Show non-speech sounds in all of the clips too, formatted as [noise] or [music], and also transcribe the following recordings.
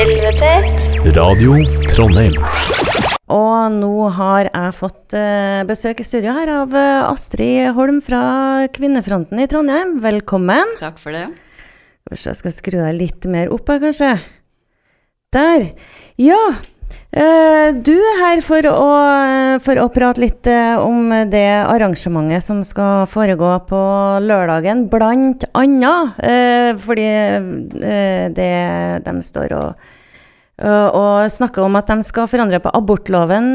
Ulvetet. Radio Trondheim. Og nå har jeg fått eh, besøk i studio her av eh, Astrid Holm fra Kvinnefronten i Trondheim. Velkommen. Takk for det. Kanskje jeg skal skru deg litt mer opp her, kanskje. Der. Ja. Eh, du er her for å, for å prate litt eh, om det arrangementet som skal foregå på lørdagen, blant annet. eh, fordi det de står og og snakker om at de skal forandre på abortloven,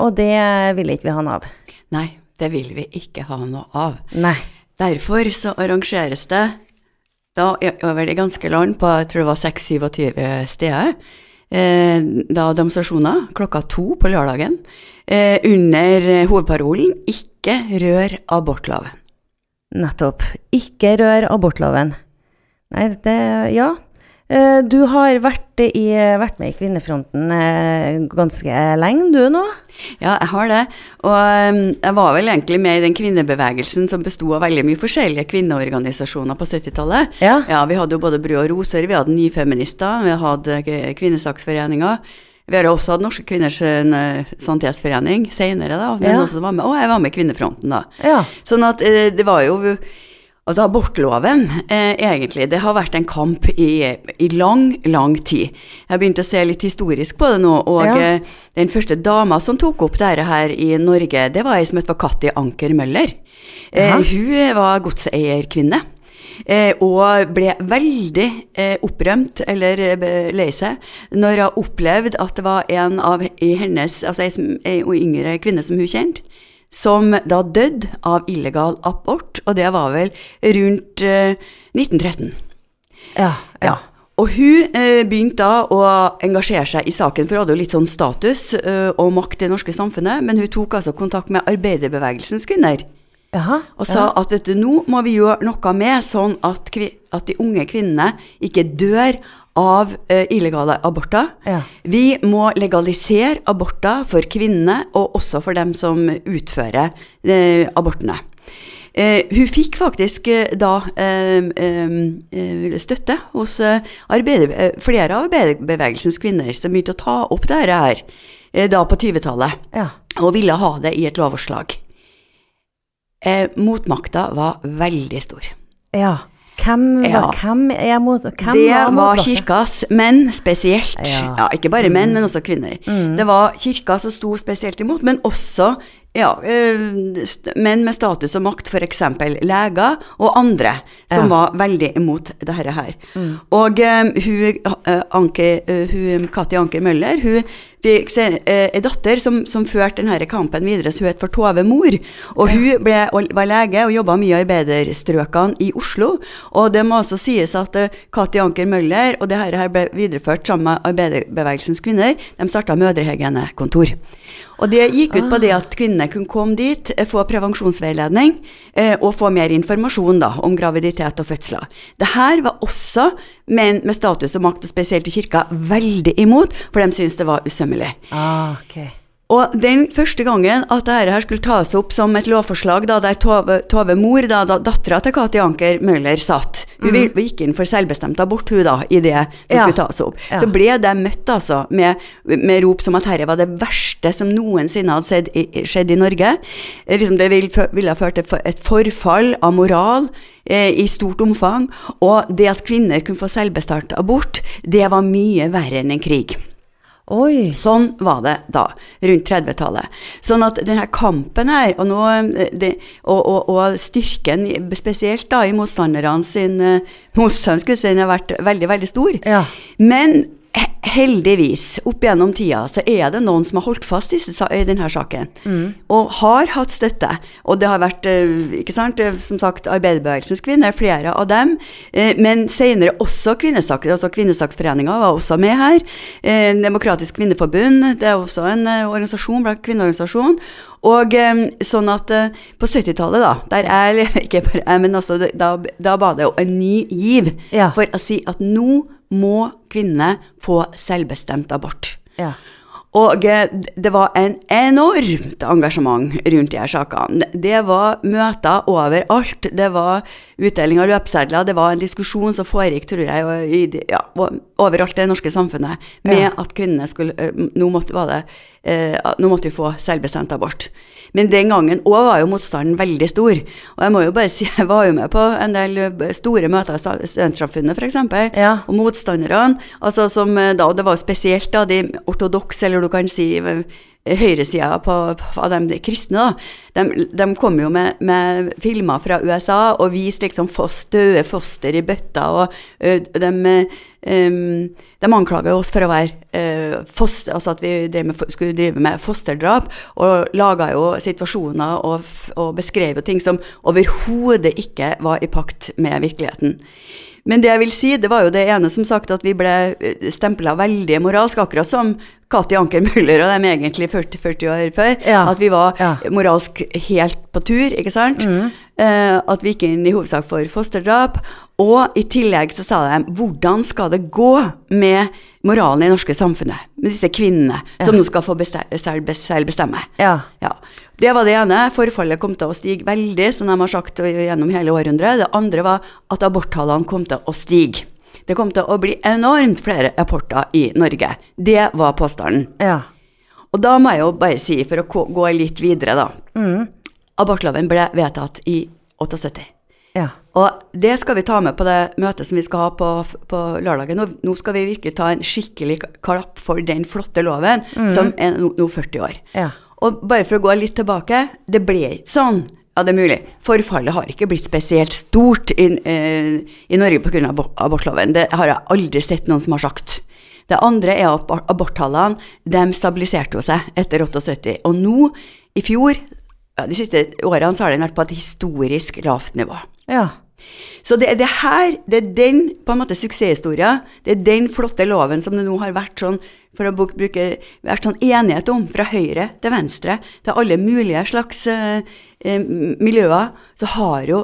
og det vil ikke vi ha noe av. Nei, det vil vi ikke ha noe av. Nei. Derfor så arrangeres det da over det ganske land på jeg tror det var 6-27 steder, eh, da demonstrasjoner klokka to på lørdagen, eh, under eh, hovedparolen 'Ikke rør abortloven'. Nettopp. Ikke rør abortloven. Nei, det Ja. Uh, du har vært, i, vært med i Kvinnefronten uh, ganske lenge, du nå? Ja, jeg har det. Og um, jeg var vel egentlig med i den kvinnebevegelsen som besto av veldig mye forskjellige kvinneorganisasjoner på 70-tallet. Ja. Ja, vi hadde jo både Brød og roser, vi hadde Nyfeminister, vi hadde eh, Kvinnesaksforeninga. Vi har også hatt Norske kvinners sanitetsforening senere, da. Men Ja. også var med, og jeg var med i Kvinnefronten, da. Ja. Sånn at eh, det var jo Altså, abortloven, eh, egentlig, det har vært en kamp i, i lang, lang tid. Jeg har begynt å se litt historisk på det nå, og Ja. eh, den første dama som tok opp dette her i Norge, det var ei som het Katti Anker Møller. Eh, hun var godseierkvinne. Eh, og ble veldig eh, opprømt, eller eh, lei seg, når hun opplevde at det var en av hennes, altså ei yngre kvinne som hun kjente, som da døde av illegal abort, og det var vel rundt eh, 1913. Ja. ja. Og hun eh, begynte da å engasjere seg i saken, for hun hadde jo litt sånn status eh, og makt i det norske samfunnet, men hun tok altså kontakt med arbeiderbevegelsens kvinner. Jaha. Og sa at vet du, nå må vi gjøre noe med sånn at, at de unge kvinnene ikke dør av eh, illegale aborter. Ja. Vi må legalisere aborter for kvinnene, og også for dem som utfører eh, abortene. Eh, hun fikk faktisk eh, da eh, eh, støtte hos flere av arbeiderbevegelsens kvinner som begynte å ta opp dette her da på 20-tallet, Ja. og ville ha det i et lovforslag. Eh, motmakta var veldig stor. ja. Hvem var, Ja. hvem er mot, hvem det var var kirkas menn spesielt. Ja. Ja. ikke bare menn, men også kvinner. Det var kirka som sto spesielt imot, men også ja, eh, menn med status og makt, f.eks. leger og andre, som Ja. var veldig imot dette her. Og eh, hun, eh, Anke, hun, Katti Anker Møller hun fikk se, en datter som, som førte denne kampen videre, så hun het for Tove Mor. Og hun ble, var lege og jobba mye i arbeiderstrøkene i Oslo. Og det må også sies at Katja Anker Møller og det her, her ble videreført sammen med arbeiderbevegelsens kvinner. De starta mødrehygienekontor. Og det gikk ut på det at kvinnene kunne komme dit, eh, få prevensjonsveiledning eh, og få mer informasjon da, om graviditet og fødsler. Dette var også menn med status og makt, og spesielt i kirka, veldig imot, for de syntes det var usømmelig. Ah, ok. Og den første gangen at dette her skulle tas opp som et lovforslag, da der Tove, Tove Mor, da, da dattera til Kati Anker Møller, satt Hun vil- gikk inn for selvbestemt abort, hun da, i det som Ja. skulle tas opp. Ja. Så ble det møtt altså med, med rop som at dette var det verste som noensinne hadde skjedd i, skjedd i Norge. Eh, Liksom det vil, ville ha ført til et forfall av moral eh, i stort omfang. Og det at kvinner kunne få selvbestemt abort, det var mye verre enn en krig. Oi. Sånn var det da, rundt 30-tallet. Sånn at denne kampen her, og, nå, eh, det, og, og, og styrken, spesielt da i motstanderne sin eh, motstand, skulle si, den har vært veldig, veldig stor. Ja. Men heldigvis, opp gjennom tida, så er det noen som har holdt fast i, denne saken. Og har hatt støtte. Og det har vært, eh, ikke sant, eh, som sagt, arbeiderbevegelsens kvinner, flere av dem. eh, Men senere også kvinnesak, altså Kvinnesaksforeninga var også med her. Demokratisk kvinneforbund, det er også en organisasjon, blant kvinneorganisasjon. Og sånn at på 70-tallet, da, der er [laughs] ikke bare jeg, men altså, da, da var det jo en ny giv Ja. for å si at nå må kvinnene få selvbestemt abort. Ja. Og eh, det var en enormt engasjement rundt de her sakene. Det var møter overalt. Det var utdeling av løpesedler. Det var en diskusjon som foregikk, tror jeg, i ja, overalt i det norske samfunnet med Ja. at kvinnene skulle eh, Nå måtte, det, eh, nå måtte vi få selvbestemt abort. Men den gangen òg var jo motstanden veldig stor. Og jeg må jo bare [laughs] si, jeg var jo med på en del eh, store møter i Studentsamfunnet, f.eks. Ja. Og motstanderne, altså som eh, da, det var jo spesielt da de ortodokse, eller du kan si høyresida av de kristne, da. De, de kom jo med, med filmer fra USA og viste liksom døde foster i bøtta, og ø, de, um, de anklaga oss for å være ø, foster, altså at vi med, skulle drive med fosterdrap, og laga jo situasjoner og, og beskrev jo ting som overhodet ikke var i pakt med virkeligheten. Men det jeg vil si, det var jo det ene som sagt at vi ble stempla veldig moralsk, akkurat som Kati Anker Møller og dem egentlig 40, 40 år før. Ja, At vi var ja. moralsk helt på tur, ikke sant? Eh, at vi gikk inn i hovedsak for fosterdrap. Og i tillegg så sa de hvordan skal det gå med moralen i det norske samfunnet? Med disse kvinnene som nå skal få beste selv, selv bestemme. Ja. Ja, Det var det ene. Forfallet kom til å stige veldig, som de har sagt gjennom hele århundret. Det andre var at aborttallene kom til å stige. Det kom til å bli enormt flere aborter i Norge. Det var påstanden. Ja. Og da må jeg jo bare si, for å gå- gå litt videre, da. Mm. Abortloven ble vedtatt i 78. Ja. Og det skal vi ta med på det møtet som vi skal ha på, på lørdagen. Nå, nå skal vi virkelig ta en skikkelig klapp for den flotte loven, som er nå, no, 40 år. Ja. Og bare for å gå litt tilbake, det ble ikke sånn. Ja, det er mulig. Forfallet har ikke blitt spesielt stort i, eh, i Norge pga. Abortloven. Det har jeg aldri sett noen som har sagt. Det andre er at aborttallene de stabiliserte seg etter 78. Og nå, i fjor, ja, de siste årene, så har den vært på et historisk lavt nivå. Ja. Så det er det her, det er den på en måte suksesshistoria, det er den flotte loven som det nå har vært sånn, for å bruke, vært sånn enighet om, fra høyre til venstre, til alle mulige slags eh, eh, miljøer, så har jo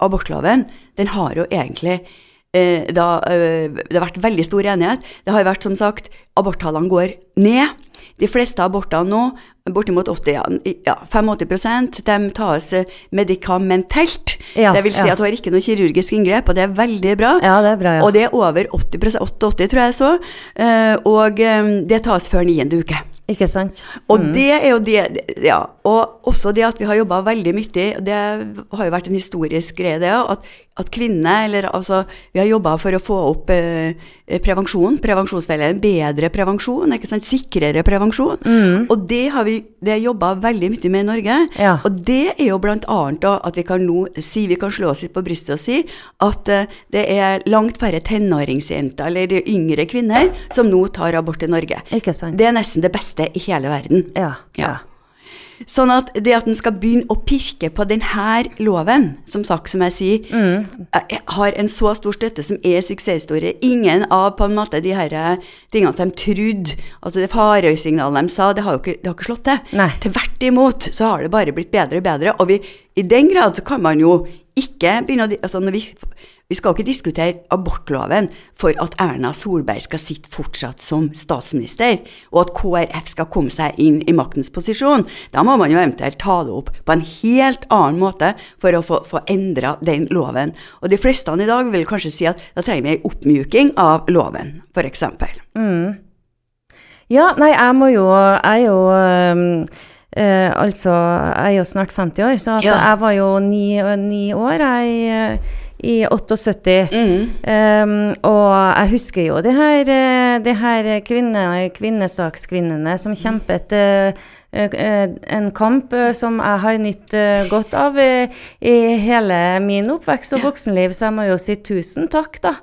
abortloven, den har jo egentlig eh, da, eh, det har vært veldig stor enighet. Det har vært, som sagt, aborttallene går ned. De fleste abortene nå, bortimot 80, ja, ja, 85 de tas eh, medikamentelt. Ja, det vil si ja. at du har ikke noe kirurgisk inngrep, og det er veldig bra. Ja, det er bra, ja. Og det er over 80 88 tror jeg så. Eh, og det tas før niende uke. Ikke sant? Og det er jo det Ja. Og også det at vi har jobba veldig mye, det har jo vært en historisk greie, det òg. At, at kvinner, eller altså Vi har jobba for å få opp eh, prevensjon, prevensjonsveiledning, bedre prevensjon, ikke sant, sikrere prevensjon. Og det har vi det jobba veldig mye med i Norge. Ja. Og det er jo blant annet da at vi kan nå si, vi kan slå oss litt på brystet og si at eh, det er langt færre tenåringsjenter eller yngre kvinner som nå tar abort i Norge. Ikke sant? Det er nesten det beste i hele verden. Ja. Ja. Sånn at det at en skal begynne å pirke på denne loven, som sagt, som jeg sier, mm. har en så stor støtte som er suksesshistorie. Ingen av på en måte de her eh, tingene som de trodde, altså det farøysignalet de sa, det har jo ikke, det har ikke slått til. Nei. Tvert imot så har det bare blitt bedre og bedre. Og vi, i den grad så kan man jo ikke begynne å altså når vi, vi skal ikke diskutere abortloven for at Erna Solberg skal sitte fortsatt som statsminister, og at KrF skal komme seg inn i maktens posisjon. Da må man jo eventuelt ta det opp på en helt annen måte for å få, få endra den loven. Og de fleste i dag vil kanskje si at da trenger vi ei oppmjuking av loven, f.eks. Ja, nei, jeg må jo Jeg er jo um eh, altså, jeg er jo snart 50 år, så at Ja. jeg var jo ni, ni år jeg, i 78. Mm. Um, og jeg husker jo de her, eh, de her kvinne, kvinnesakskvinnene som kjempet uh, en kamp som jeg har nytt godt av i hele min oppvekst og voksenliv, så jeg må jo si tusen takk, da.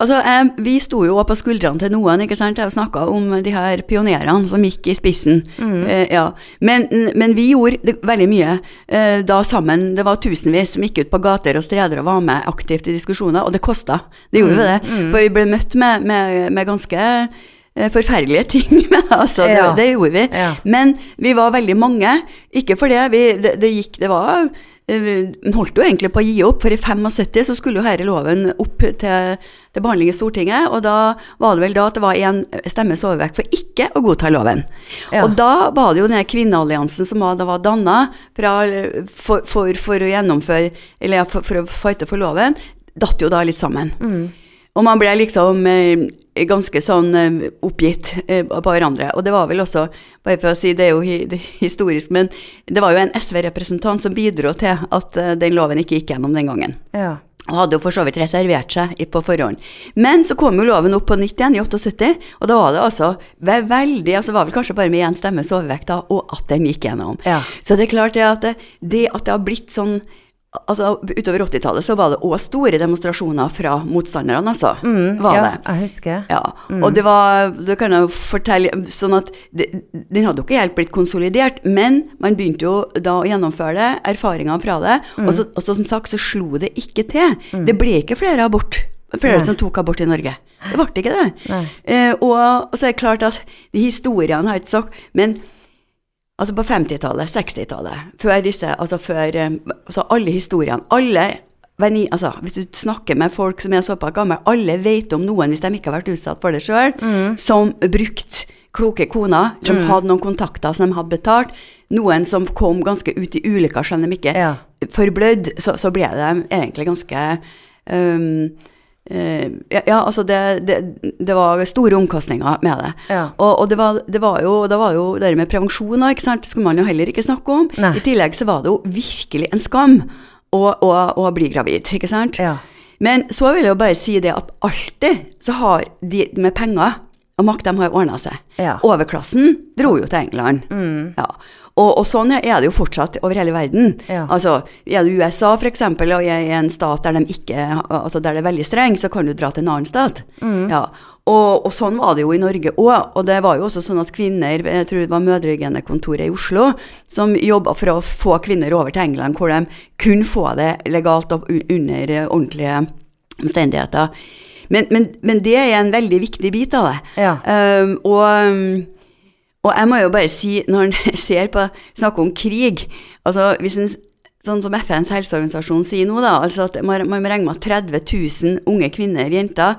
Altså, eh, Vi sto jo på skuldrene til noen, ikke sant. Jeg snakka om de her pionerene som gikk i spissen. Eh, ja. men, men vi gjorde veldig mye eh, da sammen. Det var tusenvis som gikk ut på gater og streder og var med aktivt i diskusjoner, og det kosta. Det gjorde vi det. For vi ble møtt med, med, med ganske eh, forferdelige ting. [laughs] Men altså, det, Ja. det gjorde vi. Ja. Men vi var veldig mange. Ikke for det. Vi, det, det gikk Det var eh, En holdt jo egentlig på å gi opp, for i 75 så skulle jo denne loven opp til, til behandling i Stortinget, og da var det vel da at det var en stemmes overvekt for ikke å godta loven. Ja. Og da var det jo den kvinnealliansen som var, da var danna for, for, for å gjennomføre Eller for, for å fighte for loven, datt jo da litt sammen. Og man ble liksom eh, ganske sånn eh, oppgitt eh, på hverandre. Og det var vel også, bare for å si det er jo historisk, men det var jo en SV-representant som bidro til at eh, den loven ikke gikk gjennom den gangen. Ja. Og hadde jo for så vidt reservert seg på forhånd. Men så kom jo loven opp på nytt igjen i 78, og da var det altså veldig altså var vel kanskje bare med én stemmes overvekt da, og at den gikk gjennom. Ja. Så det er klart det at det, det at det har blitt sånn Altså Utover 80-tallet så var det òg store demonstrasjoner fra motstanderne, altså. var Mm, ja, det. jeg husker. Ja, og det var Det kan jeg jo fortelle sånn at Den hadde jo ikke helt blitt konsolidert, men man begynte jo da å gjennomføre det, erfaringene fra det, og, så, og så som sagt så slo det ikke til. Det ble ikke flere abort. Flere Nei. som tok abort i Norge. Det ble ikke det. Eh, og, og så er det klart at de historiene har ikke sagt, men Altså på 50-tallet, 60-tallet, før disse, altså før eh, altså alle historiene, alle altså Hvis du snakker med folk som er såpass gamle, alle vet om noen, hvis de ikke har vært utsatt for det sjøl, som brukte kloke koner, som hadde noen kontakter som de hadde betalt, noen som kom ganske ut i ulykker, selv om de ikke Ja. forblødd, så, så ble de egentlig ganske eh, ja, ja, altså det, det, det var store omkostninger med det. Ja. Og, og det, var, det var jo det var jo det med prevensjon, ikke sant? det skulle man jo heller ikke snakke om. Nei. I tillegg så var det jo virkelig en skam å, å, å bli gravid, ikke sant? Ja. Men så vil jeg jo bare si det at alltid så har de med penger og makt, de har ordna seg. Ja. Overklassen dro jo til England. Ja. Og, og sånn er det jo fortsatt over hele verden. Ja. Altså, Er du i USA f.eks., og er i en stat der, de ikke, altså der det er veldig strengt, så kan du dra til en annen stat. Ja. Og, og sånn var det jo i Norge òg. Og det var jo også sånn at kvinner, jeg tror det var Mødrehygienekontoret i Oslo, som jobba for å få kvinner over til England, hvor de kunne få det legalt og under ordentlige omstendigheter. Men, men, men det er en veldig viktig bit av det. Ja. Um, og, um, og jeg må jo bare si, når en [laughs] ser på snakker om krig altså hvis en, Sånn som FNs helseorganisasjon sier nå, da, altså at man, man regner med at 30 000 unge kvinner, jenter,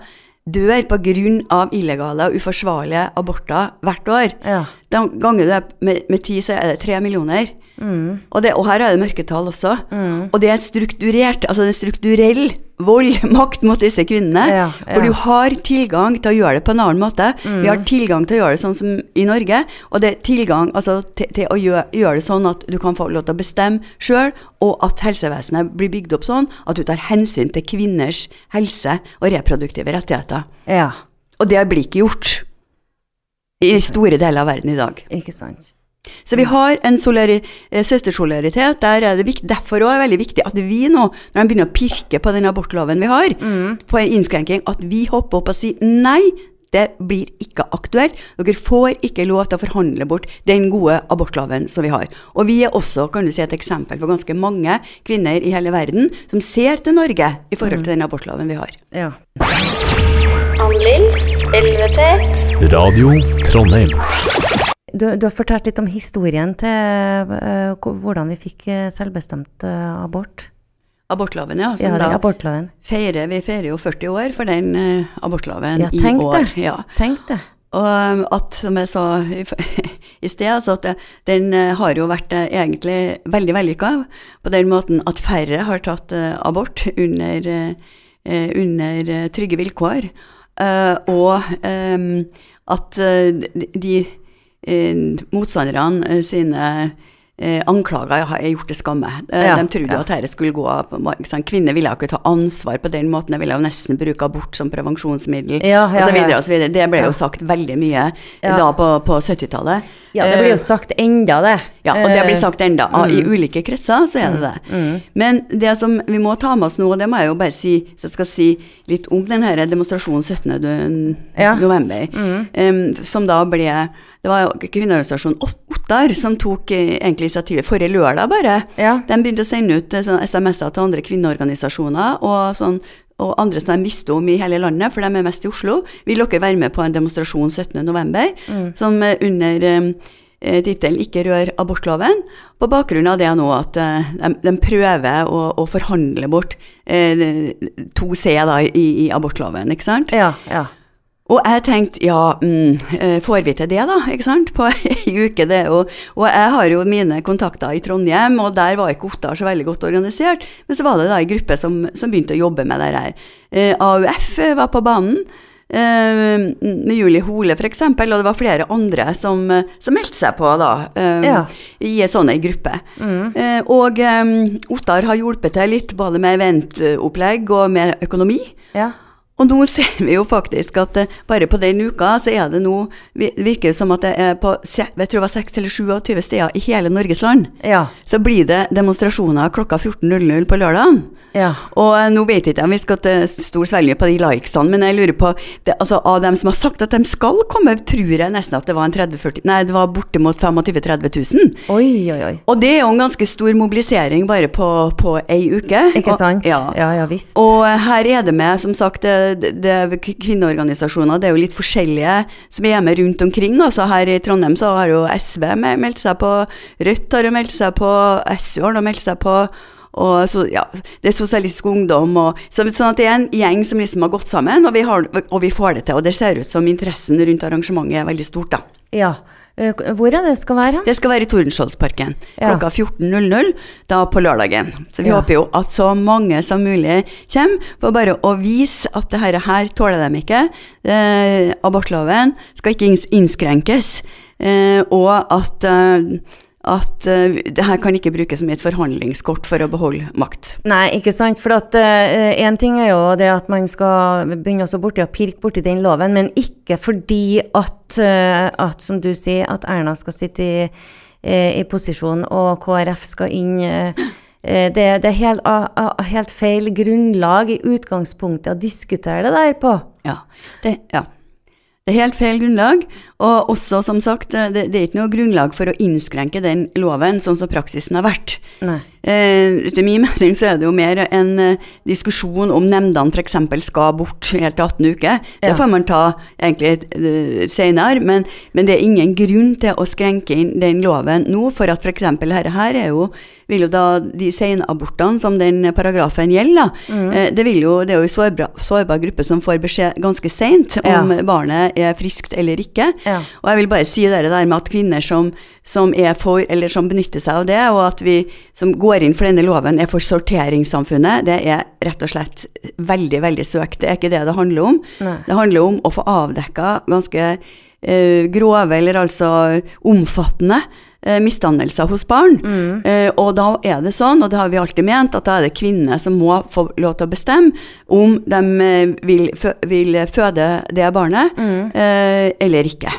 dør pga. illegale og uforsvarlige aborter hvert år. Ja. Da ganger du det med, med ti, så er det tre millioner. Og, det, og her er det mørketall også. Og det er strukturert, altså er strukturell vold, [laughs] makt mot disse kvinnene. Ja, Hvor For du har tilgang til å gjøre det på en annen måte. Vi har tilgang til å gjøre det sånn som i Norge. Og det er tilgang altså, til, til å gjøre, gjøre det sånn at du kan få lov til å bestemme sjøl, og at helsevesenet blir bygd opp sånn at du tar hensyn til kvinners helse og reproduktive rettigheter. ja. Og det blir ikke gjort i store deler av verden i dag. Ikke sant. Så vi har en eh, søstersolidaritet. Der er det viktig, derfor også er det veldig viktig at vi nå, når de begynner å pirke på den abortloven vi har, på en innskrenking, at vi hopper opp og sier nei, det blir ikke aktuelt. Dere får ikke lov til å forhandle bort den gode abortloven som vi har. Og vi er også kan du si, et eksempel for ganske mange kvinner i hele verden som ser til Norge i forhold til den abortloven vi har. Ja. Anlill, Radio Trondheim. Du, du har fortalt litt om historien til uh, hvordan vi fikk eh, selvbestemt uh, abort. Abortloven, ja. Ja, Som den da abortloven. feirer, vi feirer jo 40 år for den uh, abortloven Ja, i år. det. Ja. Tenk det. Og um, at, som jeg sa i, [laughs] i sted, altså at det, den har jo vært egentlig veldig vellykka. På den måten at færre har tatt abort under, under trygge vilkår. Og at de- motstanderne eh, sine eh, anklager har gjort til skamme. Eh, Ja, de trodde ja. at dette skulle gå ikke? Kvinner ville ikke ta ansvar på den måten, de ville jo nesten bruke abort som prevensjonsmiddel Ja, ja, videre. Det ble jo sagt veldig mye da på, på 70-tallet. Ja, det blir jo sagt enda, det. Ja, og det blir Eh, sagt enda. Mm. I ulike kretser så er det det. Men det som vi må ta med oss nå, og det må jeg jo bare si, så jeg skal si litt om denne demonstrasjonen 17. Ja. november, em, som da ble Det var jo kvinneorganisasjonen Ot- Ottar som tok eh, egentlig initiativet forrige lørdag, bare. Ja. De begynte å sende ut eh, SMS-er til andre kvinneorganisasjoner og sånn og andre som jeg mister om i hele landet, for de er mest i Oslo. Vil dere være med på en demonstrasjon 17.11. som eh, under eh, tittelen 'Ikke rør abortloven', på bakgrunn av det nå at eh, de, de prøver å, å forhandle bort eh, to C da, i, i abortloven, ikke sant? Ja, ja. Og jeg tenkte, ja, mm, eh, får vi til det da, ikke sant, på, ei uke, det jo Og jeg har jo mine kontakter i Trondheim, og der var ikke Ottar så veldig godt organisert. Men så var det da ei gruppe som, som begynte å jobbe med det her. Eh, AUF var på banen. eh, med Julie Hole f.eks., og det var flere andre som, eh, som meldte seg på da, eh, Ja. i en sånn ei gruppe. Mm. Eh, og eh, Ottar har hjulpet til litt både med eventopplegg og med økonomi. Ja. Og nå [laughs] ser vi jo faktisk at eh, bare på den uka så er det nå Det virker som at det er på jeg tror det var 6 eller 27 steder i hele Norges land. Ja. Så blir det demonstrasjoner klokka 14.00 på lørdag. Ja. Og eh, nå vet jeg ikke om vi skal til stor svelge på de likesene, men jeg lurer på det, altså, Av dem som har sagt at de skal komme, tror jeg nesten at det var en 30-40 Nei, det var bortimot 25 000-30 000. Oi, oi, oi. Og det er jo en ganske stor mobilisering bare på, på ei uke. Ikke Og- sant? Ja. ja, ja visst. Og her er det med, som sagt, det, kvinneorganisasjoner, det er jo litt forskjellige som er med rundt omkring. Altså her i Trondheim så har jo SV meldt seg på, Rødt har jo meldt seg på, SU har meldt seg på. Og så, ja, det er Sosialistisk Ungdom og så, Sånn at det er en gjeng som liksom har gått sammen, og vi, har, og vi får det til. Og det ser ut som interessen rundt arrangementet er veldig stort, da. Ja. Eh, Hvor er det skal være? Det skal være i Tordenskioldsparken Ja. klokka 14.00 da på lørdagen. Så vi Ja. håper jo at så mange som mulig kommer, for bare å vise at det her, her tåler de ikke. Eh, abortloven skal ikke innskrenkes, eh, og at, eh, at uh, det her kan ikke brukes som et forhandlingskort for å beholde makt. Nei, ikke sant. For at én ting er jo det at man skal begynne også borti og pirke borti den loven, men ikke fordi at, uh, at som du sier, at Erna skal sitte i, eh, i posisjon og KrF skal inn. eh, eh, Det, det er helt, helt feil grunnlag i utgangspunktet å diskutere det der på. Ja, det, ja. Det er helt feil grunnlag, og også som sagt, det, det er ikke noe grunnlag for å innskrenke den loven, sånn som praksisen har vært. Nei. Eh, etter min [laughs] mening så er det jo mer en eh, diskusjon om nemndene f.eks. skal bort helt til 18 uker. Det får man ta egentlig eh, senere, men, men det er ingen grunn til å skrenke inn den loven nå, for at f.eks. dette her er jo, vil jo da de senabortene som den paragrafen gjelder, da, Mm. eh, det, vil jo, det er jo en sårbar, sårbar gruppe som får beskjed ganske seint om Ja. barnet er friskt eller ikke. Ja. Og jeg vil bare si det der med at kvinner som, som er for, eller som benytter seg av det, og at vi som går inn for denne loven er for sorteringssamfunnet, det er rett og slett veldig, veldig søkt. Det er ikke det det handler om. Nei. Det handler om å få avdekka ganske eh, grove, eller altså omfattende eh, misdannelser hos barn. Mm. Eh, og da er det sånn, og det har vi alltid ment, at da er det kvinnene som må få lov til å bestemme om de eh, vil, fø vil føde det barnet Mm. eh, eller ikke.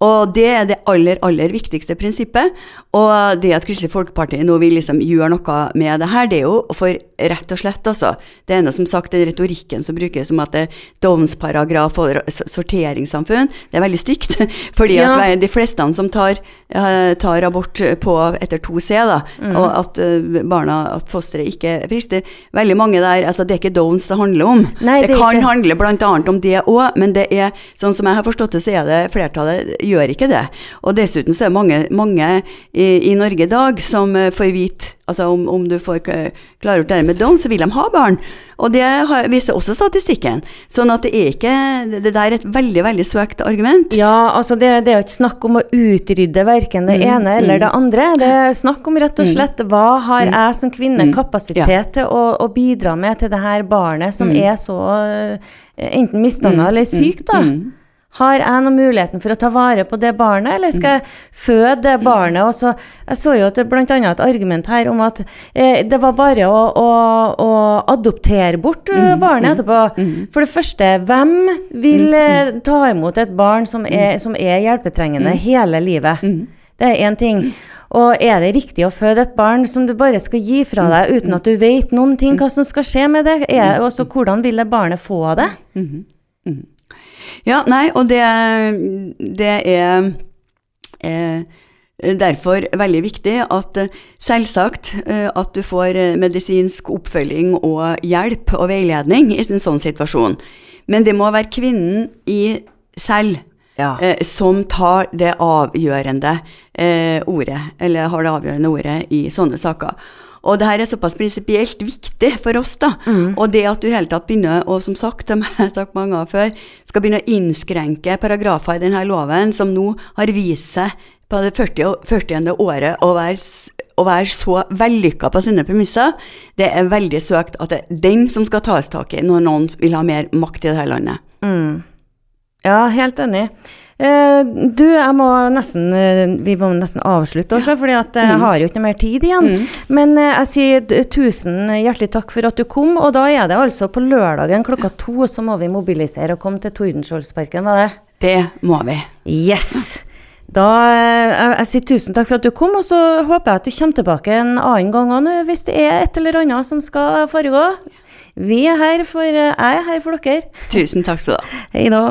Og det er det aller, aller viktigste prinsippet. Og det at Kristelig Folkeparti nå vil liksom gjøre noe med det her, det er jo for rett og slett, altså. Det ene som sagt, den retorikken som brukes som at det er Downs-paragraf og sorteringssamfunn, det er veldig stygt. [laughs] Fordi Ja. at de fleste som tar, eh, tar abort på etter 2C, da, Mm. og at eh, barna, at fosteret ikke er friskt, er veldig mange der, altså det er ikke Downs det handler om. Nei, det, det er kan ikke- handle annet om det òg, men det er, sånn som jeg har forstått det, så er det flertallet gjør ikke det. Og dessuten så er det mange, mange i, i Norge i dag som eh, får vite Altså om, om du får klargjort det med Down, så vil de ha barn. Og det har, viser også statistikken. Sånn at det er ikke Det der er et veldig, veldig søkt argument. Ja, altså det, det er jo ikke snakk om å utrydde verken det Mm, ene eller mm. det andre. Det er snakk om rett og slett hva har jeg som kvinne Mm. kapasitet til å, å bidra med til det her barnet som er så eh, enten misdanna eller sykt, da. Mm. Har jeg noen muligheten for å ta vare på det barnet, eller skal jeg føde det barnet? Og så, jeg så jo annet et argument her om at eh, det var bare å, å, å adoptere bort eh, barnet etterpå. For det første, hvem vil eh, ta imot et barn som er, som er hjelpetrengende hele livet? Det er én ting. Og er det riktig å føde et barn som du bare skal gi fra deg uten at du vet noen ting hva som skal skje med det? Er, også, hvordan vil det barnet få det? Ja, nei, og det, det er eh, derfor veldig viktig at eh, selvsagt eh, at du får eh, medisinsk oppfølging og hjelp og veiledning i en sånn situasjon. Men det må være kvinnen i selv Ja. eh, som tar det avgjørende eh, ordet, eller har det avgjørende ordet i sånne saker. Og det her er såpass prinsipielt viktig for oss, da. Og det at du i hele tatt begynner, og som sagt, som jeg har sagt mange ganger før, skal begynne å innskrenke paragrafer i denne loven som nå har vist seg på det 40, og- 40. året å være, å være så vellykka på sine premisser, det er veldig søkt at det er den som skal tas tak i når noen vil ha mer makt i dette landet. Mm. Ja, helt enig. Eh, du, jeg må nesten eh, Vi må nesten avslutte også, fordi at jeg har jo ikke noe mer tid igjen. Men eh, jeg sier tusen hjertelig takk for at du kom, og da er det altså på lørdagen klokka to så må vi mobilisere og komme til Tordenskjoldsparken, var det? Det må vi. Yes! Da, jeg, jeg sier tusen takk for at du kom, og så håper jeg at du kommer tilbake en annen gang òg, hvis det er et eller annet som skal foregå. Vi er her for, jeg er her for dere. Tusen takk skal du ha. Hei da.